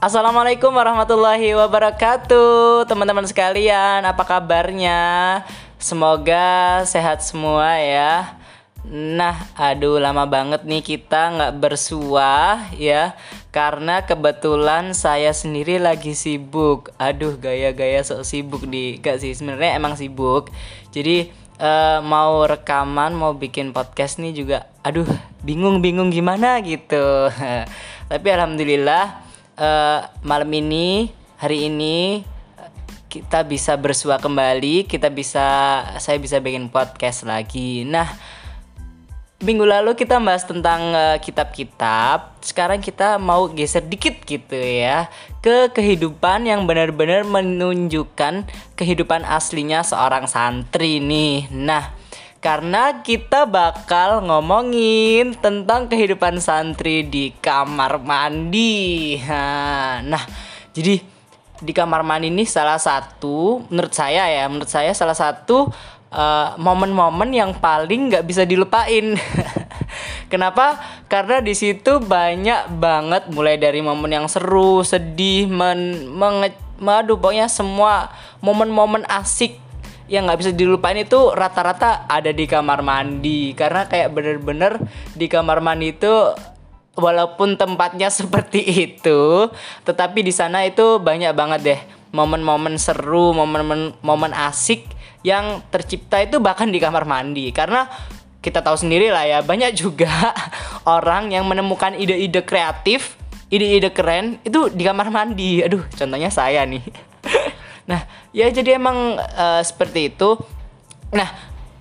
Assalamualaikum warahmatullahi wabarakatuh Teman-teman sekalian apa kabarnya? Semoga sehat semua ya. Nah aduh lama banget nih kita nggak bersuah ya Karena kebetulan saya sendiri lagi sibuk. Aduh gaya-gaya sok sibuk di Gak sih sebenarnya emang sibuk. Jadi uh, mau rekaman mau bikin podcast nih juga Aduh bingung-bingung gimana gitu. Tapi alhamdulillah uh, malam ini hari ini kita bisa bersua kembali kita bisa saya bisa bikin podcast lagi. Nah minggu lalu kita bahas tentang eh, kitab-kitab. Uh, sekarang kita mau geser dikit gitu ya ke kehidupan yang benar-benar menunjukkan kehidupan aslinya seorang santri nih. Nah karena kita bakal ngomongin tentang kehidupan santri di kamar mandi. Nah, jadi di kamar mandi ini salah satu menurut saya ya, menurut saya salah satu uh, momen-momen yang paling nggak bisa dilupain. Kenapa? Karena di situ banyak banget mulai dari momen yang seru, sedih, men, menge, madu pokoknya semua momen-momen asik yang nggak bisa dilupain itu rata-rata ada di kamar mandi. Karena kayak bener-bener di kamar mandi itu walaupun tempatnya seperti itu tetapi di sana itu banyak banget deh momen-momen seru momen-momen momen asik yang tercipta itu bahkan di kamar mandi. Karena kita tahu sendiri lah ya banyak juga orang yang menemukan ide-ide kreatif ide-ide keren itu di kamar mandi. Aduh contohnya saya nih Nah, ya jadi emang uh, seperti itu. Nah,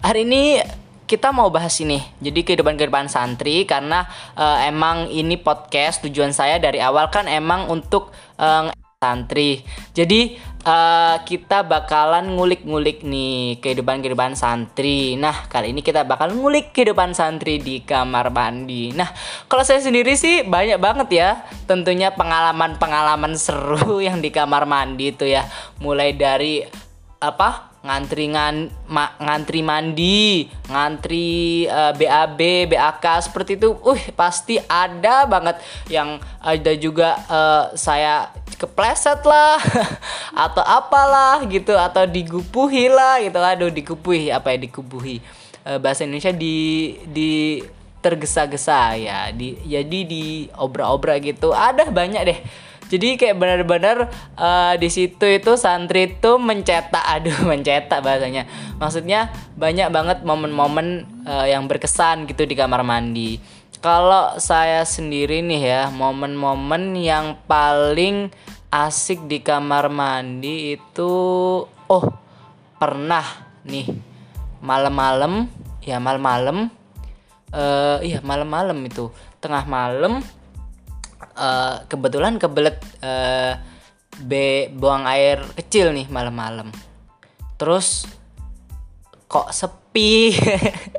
hari ini kita mau bahas ini. Jadi kehidupan-kehidupan santri karena uh, emang ini podcast tujuan saya dari awal kan emang untuk uh, santri. Jadi uh, kita bakalan ngulik-ngulik nih kehidupan-kehidupan santri. Nah, kali ini kita bakal ngulik kehidupan santri di kamar mandi. Nah, kalau saya sendiri sih banyak banget ya. Tentunya pengalaman-pengalaman seru yang di kamar mandi itu ya. Mulai dari apa? ngantri ngan, ma, ngantri mandi, ngantri uh, BAB, BAK seperti itu. Uh, pasti ada banget yang ada juga uh, saya kepleset lah atau apalah gitu atau digupuhi lah gitu. Aduh digupuhi apa ya digupuhi e, bahasa Indonesia di di tergesa-gesa ya di jadi di obra-obra gitu. Ada banyak deh. Jadi kayak benar-benar uh, di situ itu santri itu mencetak aduh mencetak bahasanya. Maksudnya banyak banget momen-momen uh, yang berkesan gitu di kamar mandi. Kalau saya sendiri nih ya momen-momen yang paling asik di kamar mandi itu oh pernah nih. Malam-malam ya malam-malam uh, iya malam-malam itu. Tengah malam uh, kebetulan kebelet uh, be buang air kecil nih malam-malam. Terus kok sepi?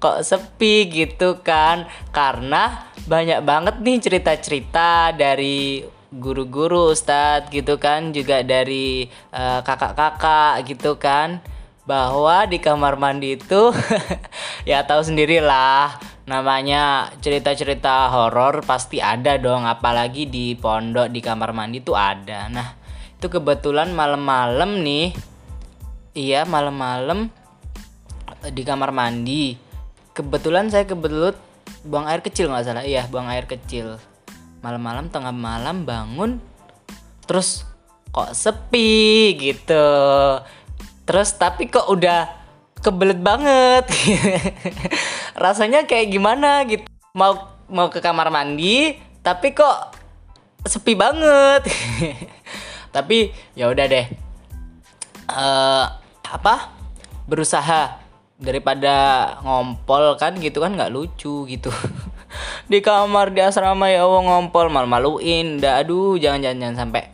Kok sepi gitu kan? Karena banyak banget nih cerita-cerita dari guru-guru ustadz gitu kan juga dari kakak kakak-kakak gitu kan bahwa di kamar mandi itu ya tahu sendirilah namanya cerita-cerita horor pasti ada dong apalagi di pondok di kamar mandi tuh ada. Nah itu kebetulan malam-malam nih iya malam-malam di kamar mandi. Kebetulan saya kebetulan buang air kecil nggak salah. Iya buang air kecil malam-malam tengah malam bangun terus kok sepi gitu. Terus tapi kok udah kebelet banget. Rasanya kayak gimana gitu. Mau mau ke kamar mandi tapi kok sepi banget. Tapi ya udah deh. Uh, apa? Berusaha daripada ngompol kan gitu kan nggak lucu gitu di kamar di asrama ya Allah ngompol malu-maluin. Dah aduh jangan jangan jangan sampai.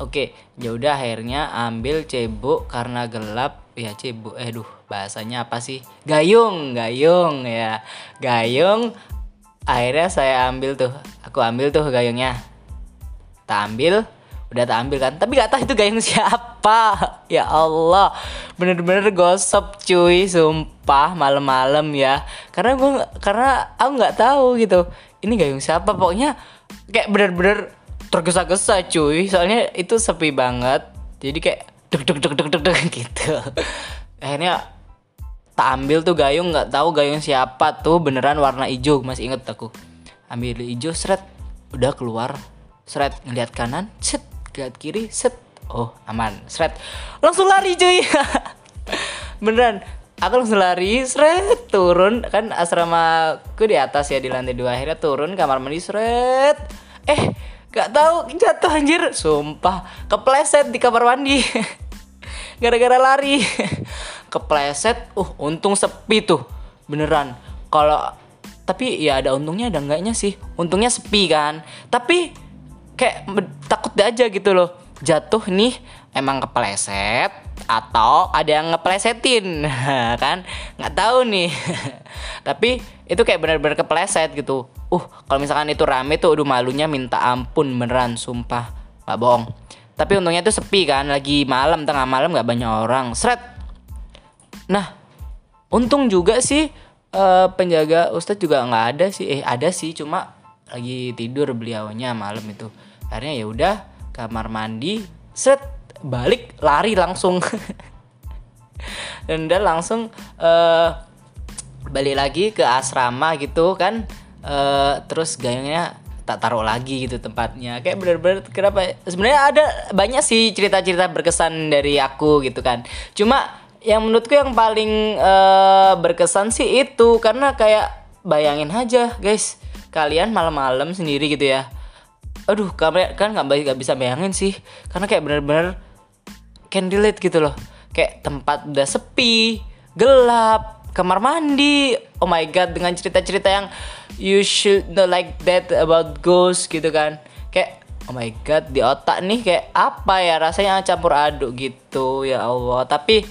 Oke ya udah akhirnya ambil cebok karena gelap. Ya cebok eh duh bahasanya apa sih? Gayung gayung ya. Gayung akhirnya saya ambil tuh. Aku ambil tuh gayungnya. Tak ambil udah tak ambil kan. Tapi gak tahu itu gayung siapa. Ya Allah. Bener-bener gosip cuy. Sumpah malam-malam ya. Karena gue karena aku nggak tahu gitu. Ini gayung siapa? Pokoknya kayak bener-bener tergesa-gesa cuy. Soalnya itu sepi banget. Jadi kayak deg deg deg deg deg deg gitu. Akhirnya tak ambil tuh gayung. Nggak tahu gayung siapa tuh. Beneran warna hijau. Masih inget aku. Ambil hijau seret. Udah keluar. Seret ngeliat kanan. Set ngeliat kiri set. Oh aman. Seret. Langsung lari cuy. Beneran. Aku langsung lari seret. Turun. Kan asrama aku di atas ya di lantai dua. Akhirnya turun kamar mandi seret. Eh gak tahu. Jatuh anjir. Sumpah. Kepleset di kamar mandi. Gara-gara lari. Kepleset. Uh untung sepi tuh. Beneran. Kalau tapi ya ada untungnya ada enggaknya sih. Untungnya sepi kan. Tapi kayak takut aja gitu loh. Jatuh nih emang kepleset atau ada yang ngeplesetin? Kan? Nggak tahu nih. Tapi itu kayak benar-benar kepleset gitu. Uh kalau misalkan itu rame tuh udah malunya minta ampun beneran sumpah. Nggak bohong. Tapi untungnya itu sepi kan lagi malam tengah malam nggak banyak orang. Seret Nah, untung juga sih uh, penjaga Ustadz juga nggak ada sih. Eh ada sih, cuma lagi tidur beliaunya malam itu. Akhirnya ya udah kamar mandi, set balik lari langsung. Dan udah langsung uh, balik lagi ke asrama gitu kan. Uh, terus gayungnya tak taruh lagi gitu tempatnya. Kayak bener-bener kenapa sebenarnya ada banyak sih cerita-cerita berkesan dari aku gitu kan. Cuma yang menurutku yang paling uh, berkesan sih itu. Karena kayak bayangin aja guys. Kalian malam-malam sendiri gitu ya aduh kamu kan nggak bisa bayangin sih. Karena kayak bener-bener candlelit gitu loh. Kayak tempat udah sepi gelap kamar mandi. Oh my god dengan cerita-cerita yang you should know like that about ghost gitu kan. Kayak oh my god di otak nih kayak apa ya rasanya campur aduk gitu ya Allah. Tapi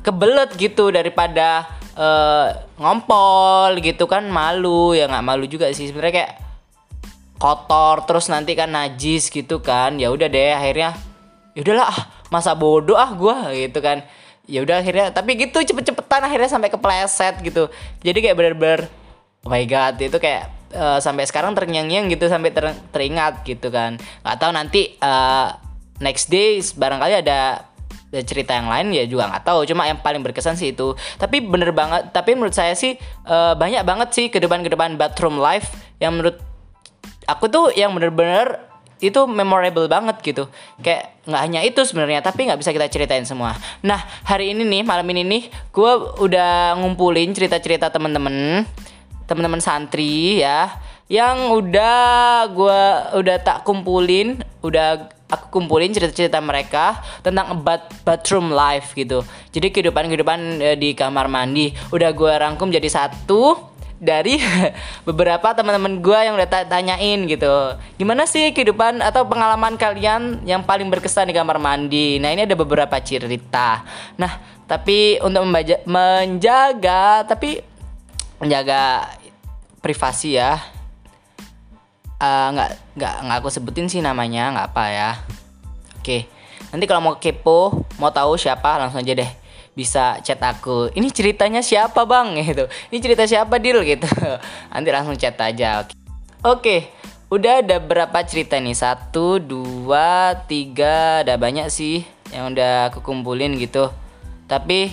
kebelet gitu daripada uh, ngompol gitu kan malu. Ya nggak malu juga sih. Sebenarnya kayak kotor terus nanti kan najis gitu kan. Ya udah deh akhirnya ya udahlah ah, masa bodoh ah gue gitu kan. Ya udah akhirnya tapi gitu cepet-cepetan akhirnya sampai kepleset gitu. Jadi kayak bener-bener oh my god itu kayak uh, sampai sekarang terngiang-ngiang gitu sampai ter teringat gitu kan. Nggak tahu nanti uh, next day barangkali ada cerita yang lain ya juga nggak tahu. Cuma yang paling berkesan sih itu. Tapi bener banget tapi menurut saya sih uh, banyak banget sih ke depan ke depan bathroom life yang menurut aku tuh yang bener-bener itu memorable banget gitu. Kayak nggak hanya itu sebenarnya tapi nggak bisa kita ceritain semua. Nah hari ini nih malam ini nih gue udah ngumpulin cerita-cerita temen-temen temen-temen santri ya yang udah gue udah tak kumpulin udah aku kumpulin cerita-cerita mereka tentang bat bathroom life gitu. Jadi kehidupan-kehidupan e, di kamar mandi. Udah gue rangkum jadi satu dari beberapa teman-teman gue yang udah tanyain gitu. Gimana sih kehidupan atau pengalaman kalian yang paling berkesan di kamar mandi? Nah ini ada beberapa cerita. Nah tapi untuk membaja, menjaga tapi menjaga privasi ya Eh, nggak uh, nggak nggak aku sebutin sih namanya nggak apa ya oke nanti kalau mau kepo mau tahu siapa langsung aja deh bisa chat aku ini ceritanya siapa bang? Gitu. Ini cerita siapa deal gitu. Nanti langsung chat aja oke. Oke udah ada berapa cerita nih? Satu dua tiga ada banyak sih yang udah aku kumpulin gitu. Tapi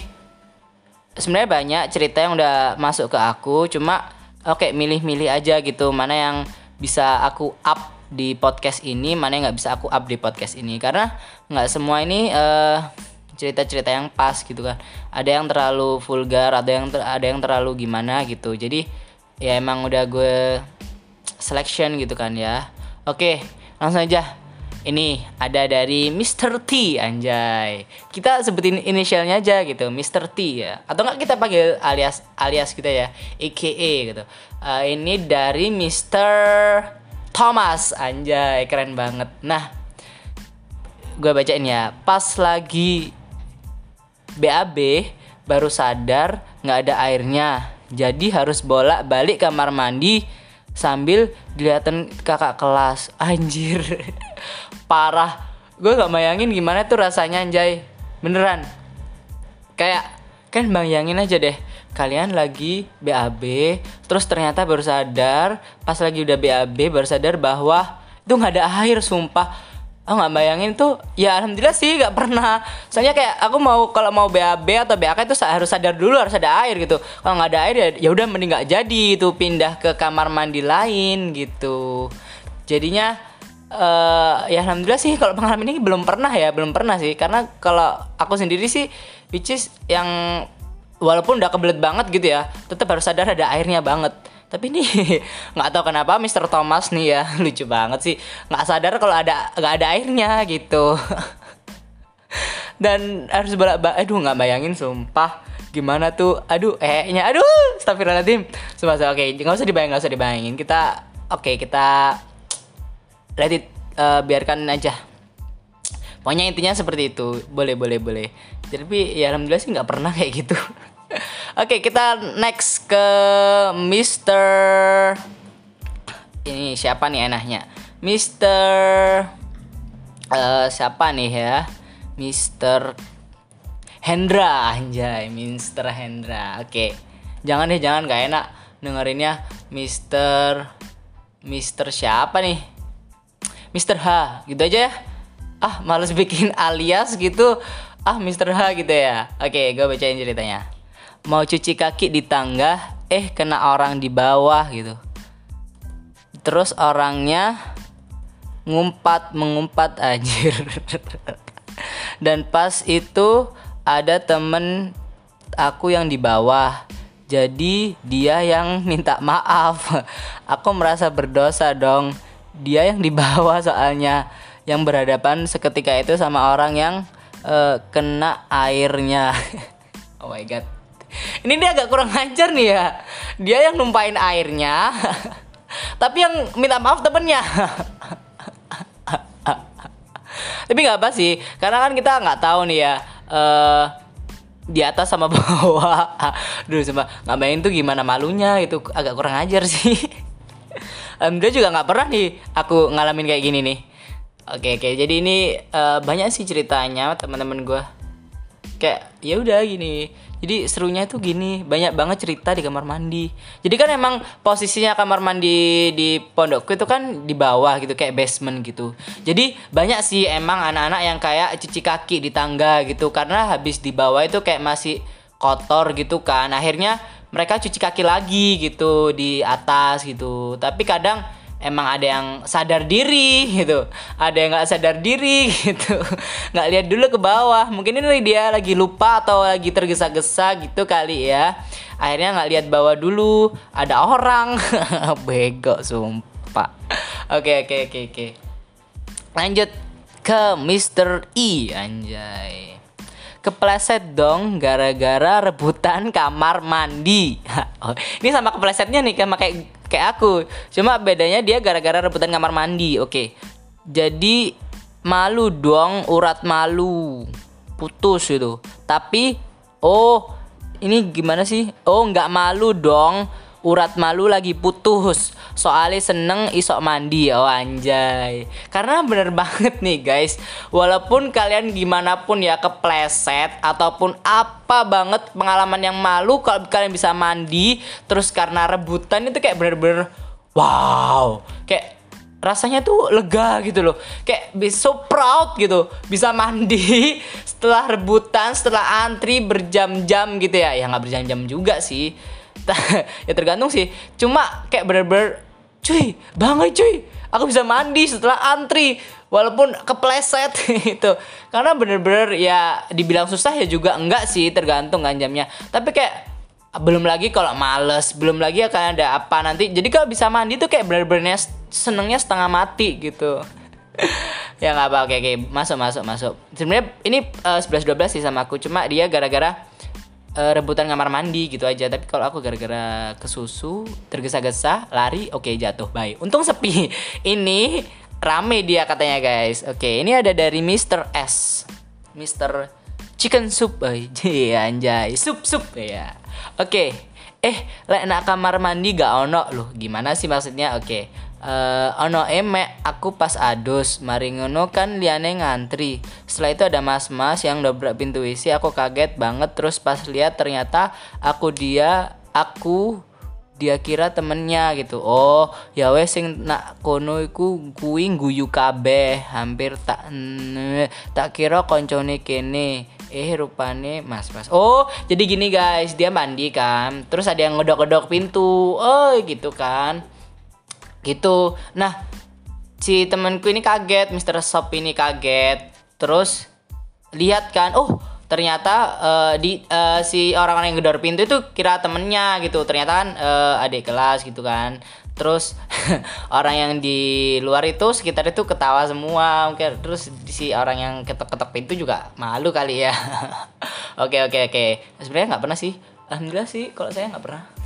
sebenarnya banyak cerita yang udah masuk ke aku cuma oke milih-milih aja gitu mana yang bisa aku up di podcast ini mana yang nggak bisa aku up di podcast ini. Karena nggak semua ini uh, cerita-cerita yang pas gitu kan. Ada yang terlalu vulgar ada yang ter ada yang terlalu gimana gitu. Jadi ya emang udah gue selection gitu kan ya. Oke langsung aja. Ini ada dari Mr. T anjay. Kita sebutin inisialnya aja gitu Mr. T ya. Atau enggak kita panggil alias alias kita ya AKA gitu. Uh, ini dari Mr. Thomas anjay. Keren banget. Nah gue bacain ya. Pas lagi BAB baru sadar nggak ada airnya. Jadi harus bolak balik kamar mandi sambil dilihatin kakak kelas. Anjir. Parah. Gue gak bayangin gimana tuh rasanya anjay. Beneran. Kayak kan bayangin aja deh. Kalian lagi BAB terus ternyata baru sadar pas lagi udah BAB baru sadar bahwa itu nggak ada air sumpah aku nggak bayangin tuh ya alhamdulillah sih nggak pernah. Soalnya kayak aku mau kalau mau BAB atau BAK itu harus sadar dulu harus ada air gitu. Kalau nggak ada air ya ya udah mending nggak jadi itu pindah ke kamar mandi lain gitu. Jadinya uh, ya alhamdulillah sih kalau pengalaman ini belum pernah ya belum pernah sih. Karena kalau aku sendiri sih which is yang walaupun udah kebelet banget gitu ya tetap harus sadar ada airnya banget tapi ini nggak tahu kenapa Mr. Thomas nih ya lucu banget sih. Nggak sadar kalau ada nggak ada airnya gitu. Dan harus balik aduh nggak bayangin sumpah. Gimana tuh? Aduh eh nya aduh astagfirullahaladzim. Sumpah oke okay, nggak usah dibayangin nggak usah dibayangin. Kita oke okay, kita let it uh, biarkan aja. Pokoknya intinya seperti itu. Boleh boleh boleh. Tapi ya alhamdulillah sih nggak pernah kayak gitu Oke, kita next ke Mister. Ini siapa nih enaknya? Mister. Uh, siapa nih ya? Mister Hendra anjay, Mister Hendra. Oke. Jangan deh, jangan gak enak dengerinnya Mister Mister siapa nih? Mister H, gitu aja ya. Ah, males bikin alias gitu. Ah, Mister H gitu ya. Oke, gue bacain ceritanya mau cuci kaki di tangga eh kena orang di bawah gitu. Terus orangnya ngumpat mengumpat anjir. Dan pas itu ada temen aku yang di bawah. Jadi dia yang minta maaf. Aku merasa berdosa dong. Dia yang di bawah soalnya. Yang berhadapan seketika itu sama orang yang uh, kena airnya. Oh my god ini dia agak kurang ajar nih ya. Dia yang numpain airnya tapi yang minta maaf temennya. Tapi nggak apa sih karena kan kita nggak tahu nih ya uh, di atas sama bawah. Dulu sama main tuh gimana malunya itu agak kurang ajar sih. Um, dia juga nggak pernah nih aku ngalamin kayak gini nih. Oke oke jadi ini uh, banyak sih ceritanya teman-teman gue kayak ya udah gini jadi serunya itu gini banyak banget cerita di kamar mandi. Jadi kan emang posisinya kamar mandi di pondokku itu kan di bawah gitu kayak basement gitu. Jadi banyak sih emang anak-anak yang kayak cuci kaki di tangga gitu karena habis di bawah itu kayak masih kotor gitu kan. Akhirnya mereka cuci kaki lagi gitu di atas gitu. Tapi kadang emang ada yang sadar diri gitu. Ada yang nggak sadar diri gitu. Nggak lihat dulu ke bawah. Mungkin ini dia lagi lupa atau lagi tergesa-gesa gitu kali ya. Akhirnya nggak lihat bawah dulu. Ada orang. Bego sumpah. Oke oke oke oke. Lanjut ke Mr. E anjay. Kepleset dong gara-gara rebutan kamar mandi. Oh, ini sama keplesetnya nih sama kayak kayak aku. Cuma bedanya dia gara-gara rebutan kamar mandi oke. Jadi malu dong urat malu. Putus gitu. Tapi oh ini gimana sih? Oh nggak malu dong urat malu lagi putus. Soalnya seneng isok mandi oh anjay. Karena bener banget nih guys. Walaupun kalian gimana pun ya kepleset ataupun apa banget pengalaman yang malu kalau kalian bisa mandi terus karena rebutan itu kayak bener-bener wow. Kayak rasanya tuh lega gitu loh. Kayak so proud gitu. Bisa mandi setelah rebutan setelah antri berjam-jam gitu ya. Ya nggak berjam-jam juga sih ya tergantung sih. Cuma kayak bener-bener cuy banget cuy. Aku bisa mandi setelah antri walaupun kepleset itu karena bener-bener ya dibilang susah ya juga enggak sih tergantung kan jamnya. Tapi kayak belum lagi kalau males belum lagi akan ada apa nanti. Jadi kalau bisa mandi tuh kayak bener-bener senengnya setengah mati gitu. Ya nggak apa oke oke masuk masuk masuk. Sebenarnya ini uh, 11 12 sih sama aku. Cuma dia gara-gara uh, rebutan kamar mandi gitu aja. Tapi kalau aku gara-gara kesusu tergesa-gesa lari oke okay, jatuh. Baik untung sepi. Ini rame dia katanya guys. Oke okay, ini ada dari Mr. S. Mr. Chicken Soup. Eh anjay. Sup sup ya oke. Okay. eh lek nak kamar mandi gak ono? Loh gimana sih maksudnya? Oke. okay uh, ono emek aku pas adus. Mari ngono kan liane ngantri. Setelah itu ada mas-mas yang dobrak pintu WC aku kaget banget. Terus pas lihat ternyata aku dia aku dia kira temennya gitu. Oh ya wes sing nak kono iku kuwi guyu kabeh. Hampir tak tak kira koncone kene. Eh rupane mas mas oh jadi gini guys dia mandi kan. Terus ada yang ngedok-ngedok pintu. Oh gitu kan gitu. Nah si temanku ini kaget Mr. Sop ini kaget. Terus lihat kan oh ternyata uh, di uh, si orang-orang yang gedor pintu itu kira temennya gitu. Ternyata kan uh, adik kelas gitu kan. Terus orang yang di luar itu sekitar itu ketawa semua. Mungkin terus si orang yang ketok-ketok pintu juga malu kali ya. Oke oke oke. Sebenarnya nggak pernah sih. Alhamdulillah sih kalau saya nggak pernah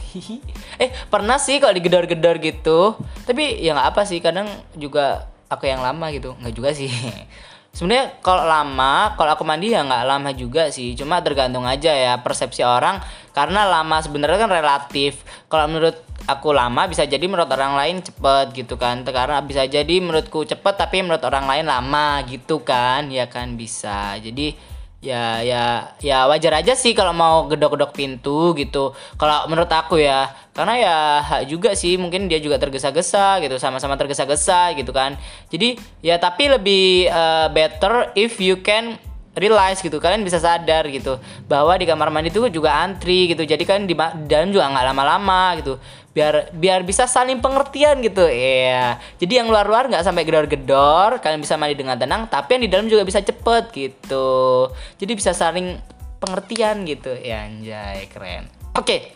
eh pernah sih kalau digedor-gedor gitu. Tapi ya nggak apa sih kadang juga aku yang lama gitu. Nggak juga sih. Sebenarnya kalau lama kalau aku mandi ya nggak lama juga sih. Cuma tergantung aja ya persepsi orang. Karena lama sebenarnya kan relatif. Kalau menurut aku lama bisa jadi menurut orang lain cepet gitu kan. Karena bisa jadi menurutku cepet tapi menurut orang lain lama gitu kan. Ya kan bisa. Jadi ya ya ya wajar aja sih kalau mau gedok-gedok pintu gitu. Kalau menurut aku ya karena ya hak juga sih mungkin dia juga tergesa-gesa gitu sama-sama tergesa-gesa gitu kan. Jadi ya tapi lebih uh, better if you can realize gitu kalian bisa sadar gitu bahwa di kamar mandi itu juga antri gitu. Jadi kan di, dalam juga nggak lama-lama gitu biar biar bisa saling pengertian gitu. Ya jadi yang luar-luar nggak sampai gedor-gedor kalian bisa mandi dengan tenang tapi yang di dalam juga bisa cepet gitu. Jadi bisa saling pengertian gitu. Ya anjay keren. Oke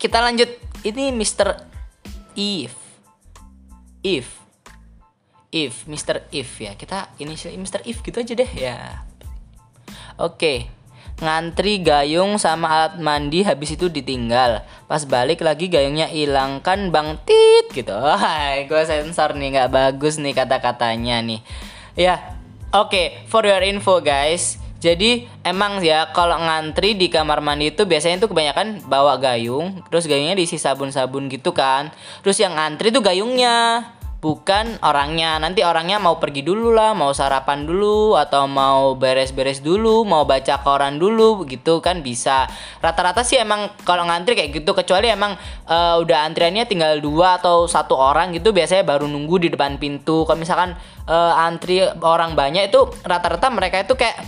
kita lanjut. Ini Mr. If If If Mr. If ya. Kita ini Mr. If gitu aja deh ya. Oke, ngantri gayung sama alat mandi habis itu ditinggal. Pas balik lagi gayungnya hilang kan bang tit gitu. Hai, gue sensor nih nggak bagus nih kata-katanya nih. Ya, oke. Okay, for your info guys. Jadi emang ya kalau ngantri di kamar mandi itu biasanya tuh kebanyakan bawa gayung, terus gayungnya diisi sabun-sabun gitu kan. Terus yang ngantri tuh gayungnya bukan orangnya. Nanti orangnya mau pergi dulu lah mau sarapan dulu atau mau beres-beres dulu mau baca koran dulu gitu kan bisa. Rata-rata sih emang kalau ngantri kayak gitu kecuali emang uh, udah antriannya tinggal dua atau satu orang gitu biasanya baru nunggu di depan pintu. Kalau misalkan uh, antri orang banyak itu rata-rata mereka itu kayak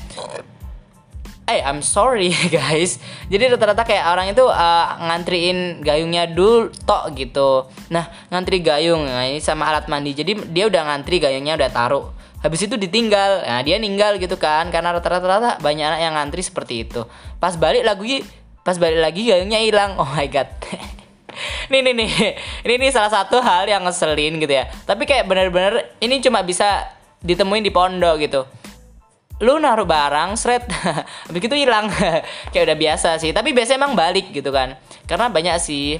eh I'm sorry guys. Jadi rata-rata kayak orang itu uh, ngantriin gayungnya dulu tok gitu. Nah ngantri gayung nah ini sama alat mandi. Jadi dia udah ngantri gayungnya udah taruh. Habis itu ditinggal. Nah dia ninggal gitu kan karena rata-rata banyak anak yang ngantri seperti itu. Pas balik lagi pas balik lagi gayungnya hilang. Oh my god. Nih nih nih. Ini ini salah satu hal yang ngeselin gitu ya. Tapi kayak bener-bener ini cuma bisa ditemuin di pondok gitu lu naruh barang seret habis itu hilang. Kayak udah biasa sih. Tapi biasanya emang balik gitu kan. Karena banyak sih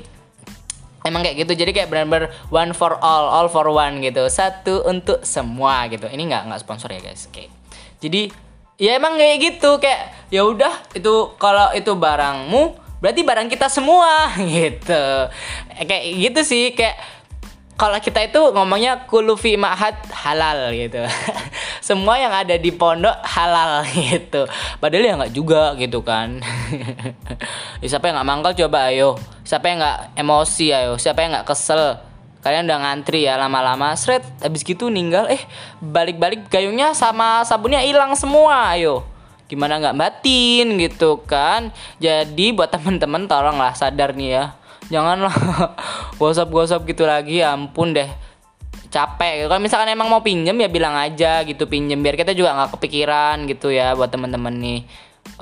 emang kayak gitu. Jadi kayak benar-benar one for all all for one gitu. Satu untuk semua gitu. Ini nggak nggak sponsor ya guys. Oke. Jadi ya emang kayak gitu. Kayak ya udah itu kalau itu barangmu berarti barang kita semua. Gitu. Kayak gitu sih. Kayak kalau kita itu ngomongnya kulufi ma'had halal gitu. Semua yang ada di pondok halal gitu. Padahal ya nggak juga gitu kan. Ya, siapa yang nggak mangkal coba ayo. Siapa yang nggak emosi ayo. Siapa yang nggak kesel. Kalian udah ngantri ya lama-lama. Seret habis gitu ninggal. Eh balik-balik gayungnya sama sabunnya hilang semua ayo. Gimana nggak batin gitu kan? Jadi buat temen-temen tolonglah sadar nih ya janganlah. Gosip-gosip gitu lagi ya ampun deh. Capek kalau misalkan emang mau pinjem ya bilang aja gitu pinjem. Biar kita juga nggak kepikiran gitu ya buat temen-temen nih.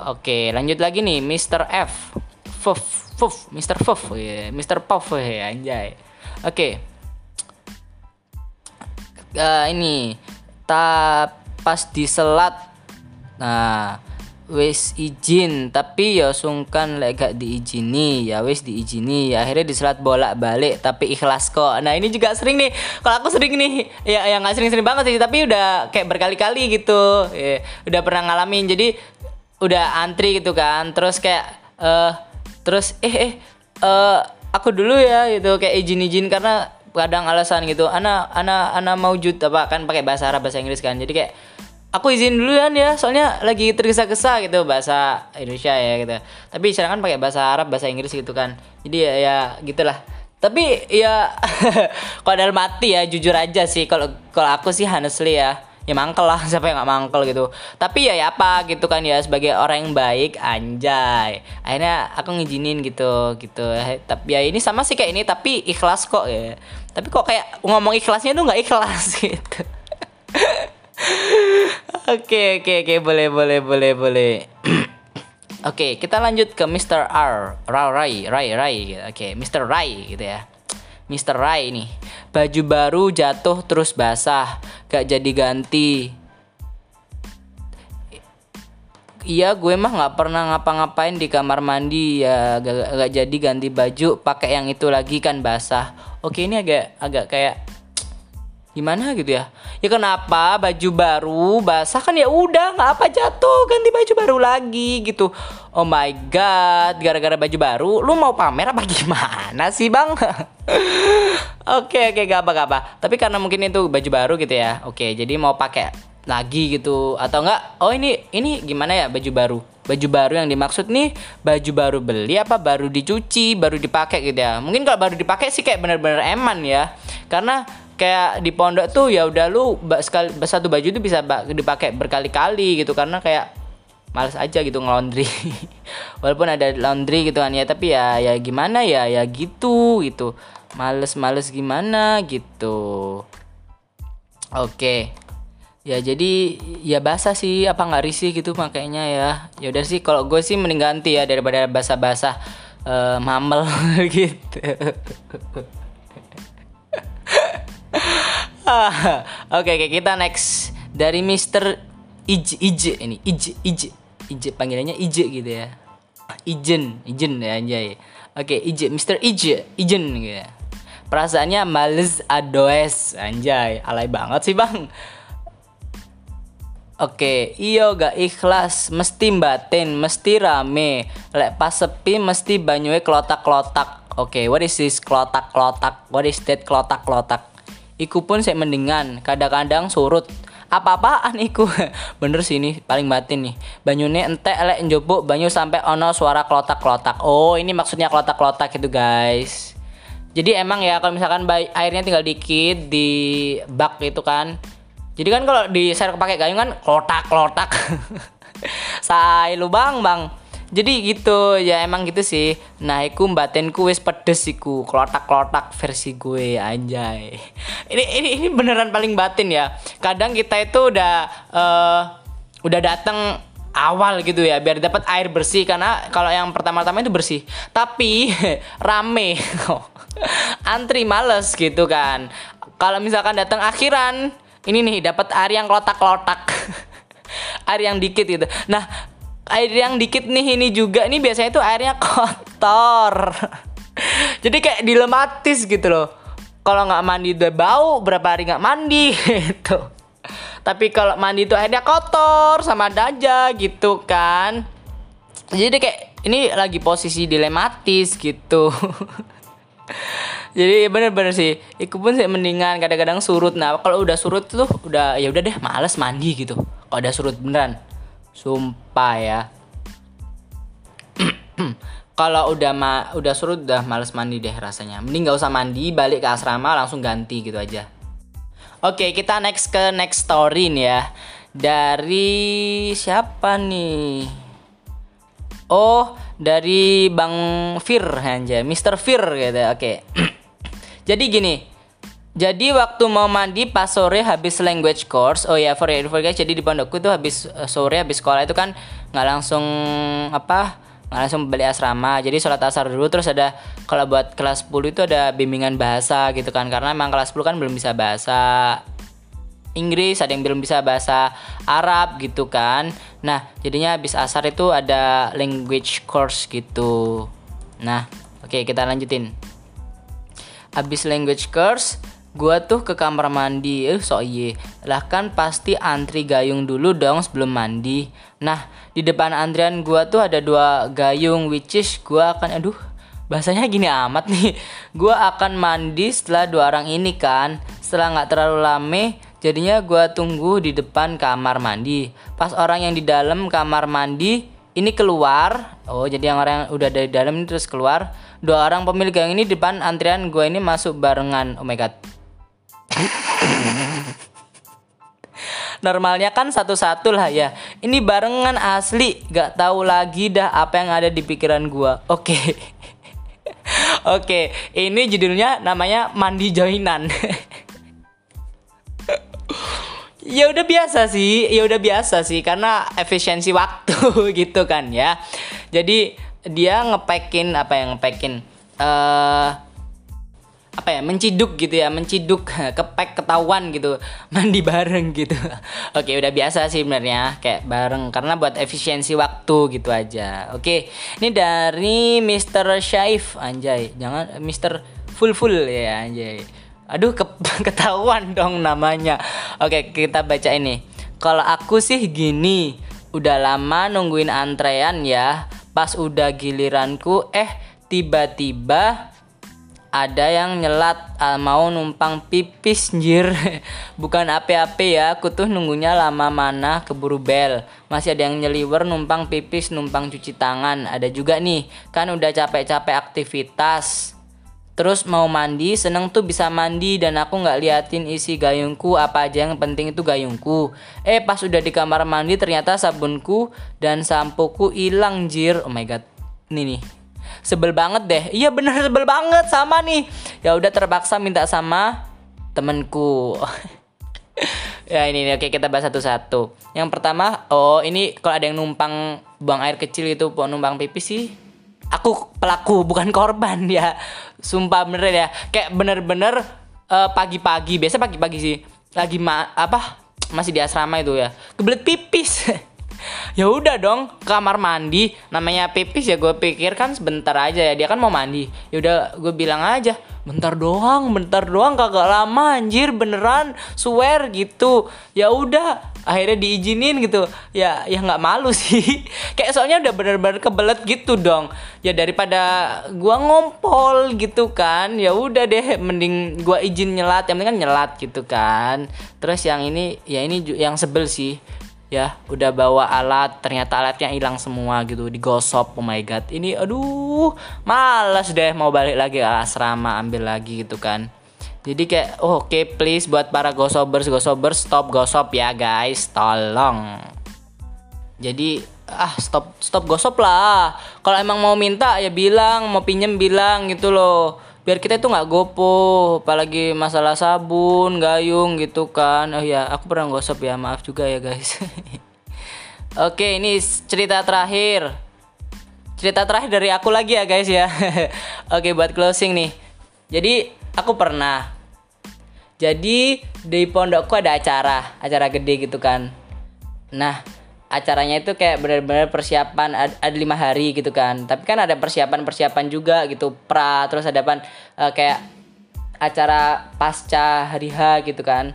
Oke lanjut lagi nih Mr. F. Fuf Fuf Mr. Fuf ya Mr. Puff ya anjay. Oke. Uh, ini tak pas diselat. Nah wis izin. Tapi ya sungkan lek gak diizini. Ya wis diizini. Ya akhirnya diselat bolak balik tapi ikhlas kok. Nah ini juga sering nih. Kalau aku sering nih ya yang nggak sering-sering banget sih tapi udah kayak berkali-kali gitu. Ya, udah pernah ngalamin. Jadi udah antri gitu kan. Terus kayak uh, terus eh eh uh, aku dulu ya gitu. Kayak izin-izin karena kadang alasan gitu. Anak anak anak mau jut apa kan pakai bahasa Arab bahasa Inggris kan. Jadi kayak aku izin duluan ya soalnya lagi tergesa-gesa gitu bahasa Indonesia ya gitu. Tapi sekarang kan pakai bahasa Arab bahasa Inggris gitu kan. Jadi ya, ya gitulah. Tapi ya kalau dalam mati ya jujur aja sih. Kalau kalau aku sih honestly ya ya mangkel lah siapa yang nggak mangkel gitu. Tapi ya, ya apa gitu kan ya sebagai orang yang baik anjay. Akhirnya aku ngizinin gitu gitu. Tapi ya ini sama sih kayak ini tapi ikhlas kok ya. Tapi kok kayak ngomong ikhlasnya tuh nggak ikhlas gitu Oke oke oke boleh boleh boleh boleh. Oke kita lanjut ke Mr. R, Rai Rai Rai gitu. Oke Mr. Rai gitu ya. Mr. Rai nih baju baru jatuh terus basah gak jadi ganti. Iya gue mah nggak pernah ngapa-ngapain di kamar mandi ya gak, gak jadi ganti baju pakai yang itu lagi kan basah. Oke ini agak agak kayak gimana gitu ya? Ya kenapa baju baru basah? Kan ya udah nggak apa jatuh. Ganti baju baru lagi gitu. Oh my god gara-gara baju baru lu mau pamer apa gimana sih bang? Oke oke gak apa gak apa. Tapi karena mungkin itu baju baru gitu ya. Oke jadi mau pakai lagi gitu. Atau enggak oh ini ini gimana ya baju baru? Baju baru yang dimaksud nih baju baru beli apa baru dicuci baru dipakai gitu ya? Mungkin kalau baru dipakai sih kayak bener-bener eman ya. Karena kayak di pondok tuh ya udah lu sekali satu baju tuh bisa dipakai berkali-kali gitu. Karena kayak males aja gitu ngelondri. Walaupun ada laundry gitu kan ya tapi ya ya gimana ya ya gitu gitu. Males-males gimana gitu. Oke. Ya jadi ya basah sih apa nggak risih gitu makanya ya. Ya udah sih kalau gue sih mending ganti ya daripada basah-basah uh, mamel gitu Oke, okay, kita next dari Mister Ij Ij ini Ij Ij Ij panggilannya Ij gitu ya. Ijen, Ijen ya anjay. Oke, okay, Ij Mister Ij Ijen gitu ya. Perasaannya males adoes anjay, alay banget sih, Bang. Oke, okay, iyo gak ikhlas, mesti batin, mesti rame. Lek pas sepi mesti banyuwe klotak-klotak. Oke, okay, what is this klotak-klotak? What is that klotak-klotak? Iku pun saya mendingan, kadang-kadang surut. Apa-apaan iku? Bener sih ini paling batin nih. Banyune entek elek njobok banyu sampai ono suara klotak-klotak. Oh, ini maksudnya klotak-klotak itu, guys. Jadi emang ya kalau misalkan airnya tinggal dikit di bak itu kan. Jadi kan kalau di serok pakai gayung kan klotak-klotak. Say lubang, Bang jadi gitu ya emang gitu sih. Nah iku batinku wis pedes iku klotak-klotak versi gue anjay. Ini ini ini beneran paling batin ya. Kadang kita itu udah uh, udah datang awal gitu ya biar dapat air bersih karena kalau yang pertama-tama itu bersih. Tapi rame. Antri males gitu kan. Kalau misalkan datang akhiran ini nih dapat air yang klotak-klotak. Air yang dikit gitu. Nah air yang dikit nih ini juga. Ini biasanya tuh airnya kotor. Jadi kayak dilematis gitu loh. Kalau nggak mandi udah bau berapa hari nggak mandi gitu. Tapi kalau mandi itu airnya kotor sama aja gitu kan. Jadi kayak ini lagi posisi dilematis gitu. Jadi bener-bener sih ikut pun sih mendingan kadang-kadang surut. Nah kalau udah surut tuh udah ya udah deh males mandi gitu. Kalau udah surut beneran Sumpah ya. Kalau udah ma udah surut udah males mandi deh rasanya. Mending gak usah mandi, balik ke asrama langsung ganti gitu aja. Oke, kita next ke next story nih ya. Dari siapa nih? Oh, dari Bang Fir aja, Mr. Fir gitu. Oke. Jadi gini, jadi waktu mau mandi pas sore habis language course, oh ya for for guys, jadi di pondokku tuh habis uh, sore habis sekolah itu kan nggak langsung apa nggak langsung balik asrama. Jadi sholat asar dulu terus ada kalau buat kelas 10 itu ada bimbingan bahasa gitu kan karena emang kelas 10 kan belum bisa bahasa Inggris ada yang belum bisa bahasa Arab gitu kan. Nah jadinya habis asar itu ada language course gitu. Nah oke okay, kita lanjutin. Habis language course Gua tuh ke kamar mandi, eh so iye. Lah kan pasti antri gayung dulu dong sebelum mandi. Nah, di depan antrian gua tuh ada dua gayung which is gua akan aduh bahasanya gini amat nih. Gua akan mandi setelah dua orang ini kan. Setelah nggak terlalu lama, jadinya gua tunggu di depan kamar mandi. Pas orang yang di dalam kamar mandi ini keluar. Oh, jadi yang orang yang udah dari dalam ini terus keluar dua orang pemilik gang ini depan antrian gue ini masuk barengan oh my god normalnya kan satu-satu lah ya. Ini barengan asli. Gak tahu lagi dah apa yang ada di pikiran gue oke. Okay. oke okay. ini judulnya namanya mandi joinan. Ya udah biasa sih ya udah biasa sih karena efisiensi waktu gitu kan ya. Jadi dia ngepekin apa yang ngepekin? Uh, apa ya menciduk gitu ya menciduk kepek ketahuan gitu mandi bareng gitu oke udah biasa sih sebenarnya kayak bareng karena buat efisiensi waktu gitu aja oke ini dari Mr. Shaif anjay jangan Mr. Full Full ya anjay Aduh ke ketahuan dong namanya. Oke, kita baca ini. Kalau aku sih gini, udah lama nungguin antrean ya. Pas udah giliranku eh tiba-tiba ada yang nyelat uh, mau numpang pipis njir bukan ape-ape ya aku tuh nunggunya lama mana keburu bel masih ada yang nyeliwer numpang pipis numpang cuci tangan ada juga nih kan udah capek-capek aktivitas Terus mau mandi, seneng tuh bisa mandi dan aku nggak liatin isi gayungku apa aja yang penting itu gayungku. Eh pas udah di kamar mandi ternyata sabunku dan sampoku hilang jir. Oh my god. Nih nih. Sebel banget deh. Iya bener sebel banget sama nih. Ya udah terpaksa minta sama temenku. ya ini nih oke kita bahas satu-satu. Yang pertama, oh ini kalau ada yang numpang buang air kecil itu numpang pipis sih aku pelaku bukan korban ya sumpah bener ya kayak bener-bener uh, pagi-pagi biasa pagi-pagi sih lagi ma apa masih di asrama itu ya kebelet pipis ya udah dong kamar mandi. Namanya pipis ya gue pikir kan sebentar aja ya dia kan mau mandi. Ya udah gue bilang aja bentar doang bentar doang kagak lama anjir beneran swear gitu. Ya udah akhirnya diizinin gitu. Ya ya nggak malu sih. Kayak soalnya udah bener-bener kebelet gitu dong. Ya daripada gua ngompol gitu kan ya udah deh mending gua izin nyelat. Yang penting kan nyelat gitu kan. Terus yang ini ya ini yang sebel sih ya udah bawa alat ternyata alatnya hilang semua gitu digosok oh my god. Ini aduh males deh mau balik lagi ke asrama ambil lagi gitu kan. Jadi kayak oh, oke okay, please buat para gosobers gosobers stop gosop ya guys tolong. Jadi ah stop stop gosop lah. Kalau emang mau minta ya bilang mau pinjem bilang gitu loh biar kita itu nggak gopo apalagi masalah sabun gayung gitu kan. Oh ya aku pernah gosok ya maaf juga ya guys. Oke ini cerita terakhir. Cerita terakhir dari aku lagi ya guys ya. Oke buat closing nih. Jadi aku pernah. Jadi di pondokku ada acara acara gede gitu kan. Nah acaranya itu kayak benar-benar persiapan ada lima hari gitu kan. Tapi kan ada persiapan-persiapan juga gitu pra terus ada pan uh, kayak acara pasca hari H gitu kan.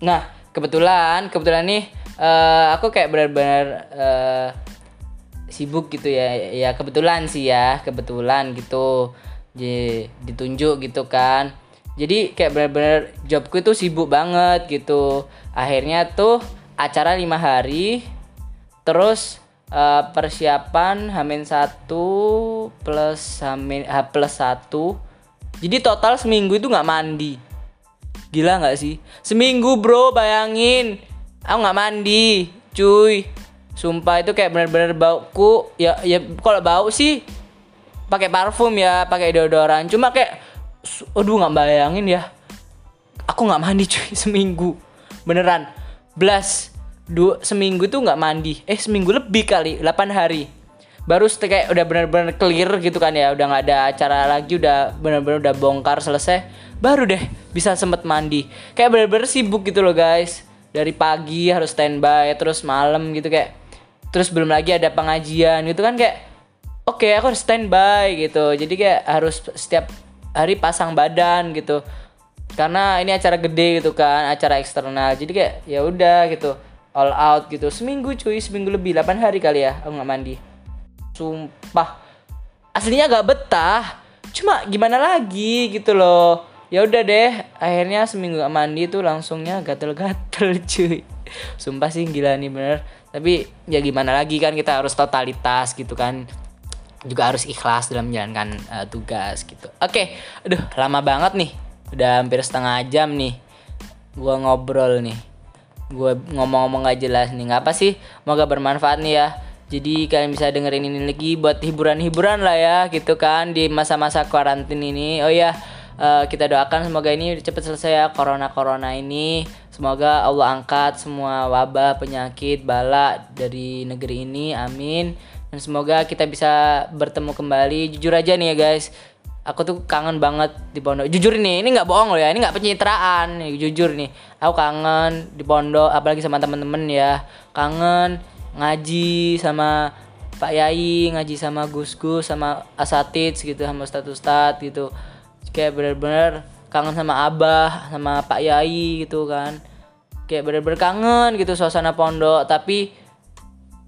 Nah kebetulan kebetulan nih uh, aku kayak benar-benar uh, sibuk gitu ya. Ya kebetulan sih ya kebetulan gitu. Jadi ditunjuk gitu kan. Jadi kayak benar-benar jobku itu sibuk banget gitu. Akhirnya tuh acara lima hari. Terus uh, persiapan hamin satu plus hamin H plus satu. Jadi total seminggu itu nggak mandi. Gila nggak sih? Seminggu bro bayangin. Aku nggak mandi cuy. Sumpah itu kayak bener-bener bauku. Ya ya kalau bau sih pakai parfum ya pakai deodoran. Cuma kayak aduh nggak bayangin ya. Aku nggak mandi cuy seminggu. Beneran dua seminggu tuh nggak mandi. Eh seminggu lebih kali 8 hari. Baru kayak udah bener-bener clear gitu kan ya udah nggak ada acara lagi udah bener-bener udah bongkar selesai baru deh bisa sempet mandi. Kayak bener-bener sibuk gitu loh guys. Dari pagi harus standby terus malam gitu kayak terus belum lagi ada pengajian gitu kan kayak oke okay, aku harus standby gitu. Jadi kayak harus setiap hari pasang badan gitu karena ini acara gede gitu kan acara eksternal. Jadi kayak ya udah gitu all out gitu. Seminggu cuy seminggu lebih 8 hari kali ya aku nggak mandi. Sumpah. Aslinya gak betah. Cuma gimana lagi gitu loh. Ya udah deh akhirnya seminggu gak mandi tuh langsungnya gatel-gatel cuy. Sumpah sih gila nih bener. Tapi ya gimana lagi kan kita harus totalitas gitu kan. Juga harus ikhlas dalam menjalankan uh, tugas gitu. Oke, aduh lama banget nih, udah hampir setengah jam nih, gua ngobrol nih, gua ngomong-ngomong gak jelas nih, nggak apa sih, semoga bermanfaat nih ya. Jadi kalian bisa dengerin ini lagi buat hiburan-hiburan lah ya, gitu kan di masa-masa karantin ini. Oh ya, uh, kita doakan semoga ini cepat selesai ya corona-corona ini. Semoga Allah angkat semua wabah, penyakit, bala dari negeri ini. Amin dan semoga kita bisa bertemu kembali jujur aja nih ya guys aku tuh kangen banget di pondok. Jujur nih ini nggak bohong loh ya ini nggak pencitraan jujur nih. Aku kangen di pondok apalagi sama temen-temen ya. Kangen ngaji sama Pak Yai ngaji sama Gus Gus sama asatid gitu sama status stat gitu. Kayak bener-bener kangen sama Abah sama Pak Yai gitu kan. Kayak bener-bener kangen gitu suasana pondok. Tapi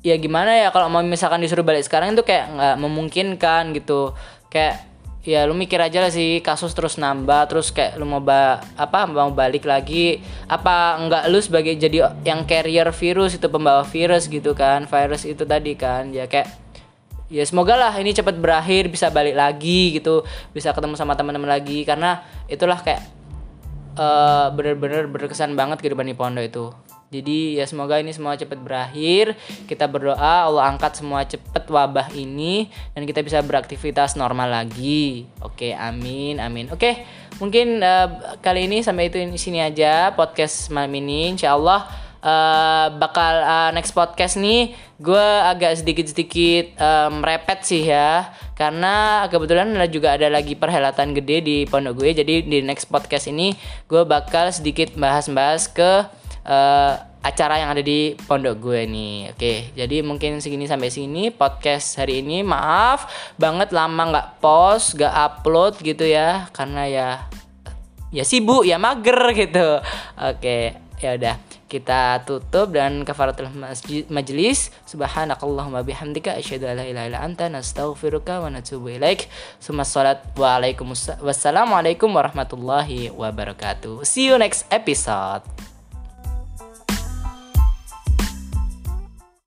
ya gimana ya kalau mau misalkan disuruh balik sekarang itu kayak nggak memungkinkan gitu. Kayak ya lu mikir aja lah sih kasus terus nambah terus kayak lu mau ba apa mau balik lagi. Apa enggak lu sebagai jadi yang carrier virus itu pembawa virus gitu kan virus itu tadi kan ya kayak ya semoga lah ini cepat berakhir bisa balik lagi gitu bisa ketemu sama teman-teman lagi. Karena itulah kayak uh, bener-bener berkesan banget kehidupan di pondok itu jadi ya semoga ini semua cepat berakhir. Kita berdoa Allah angkat semua cepat wabah ini dan kita bisa beraktivitas normal lagi. Oke, amin, amin. Oke, mungkin uh, kali ini sampai itu di sini aja podcast malam ini. Insya Allah uh, bakal uh, next podcast nih gue agak sedikit-sedikit um, sih ya karena kebetulan juga ada lagi perhelatan gede di pondok gue jadi di next podcast ini gue bakal sedikit bahas-bahas ke uh, acara yang ada di pondok gue nih. Oke, jadi mungkin segini sampai sini podcast hari ini. Maaf banget lama nggak post, nggak upload gitu ya, karena ya ya sibuk ya mager gitu. Oke, ya udah kita tutup dan kafaratul majlis subhanakallahumma bihamdika asyhadu an la ilaha illa anta nastaghfiruka wa natubu ilaik summa wa wassalamualaikum warahmatullahi wabarakatuh see you next episode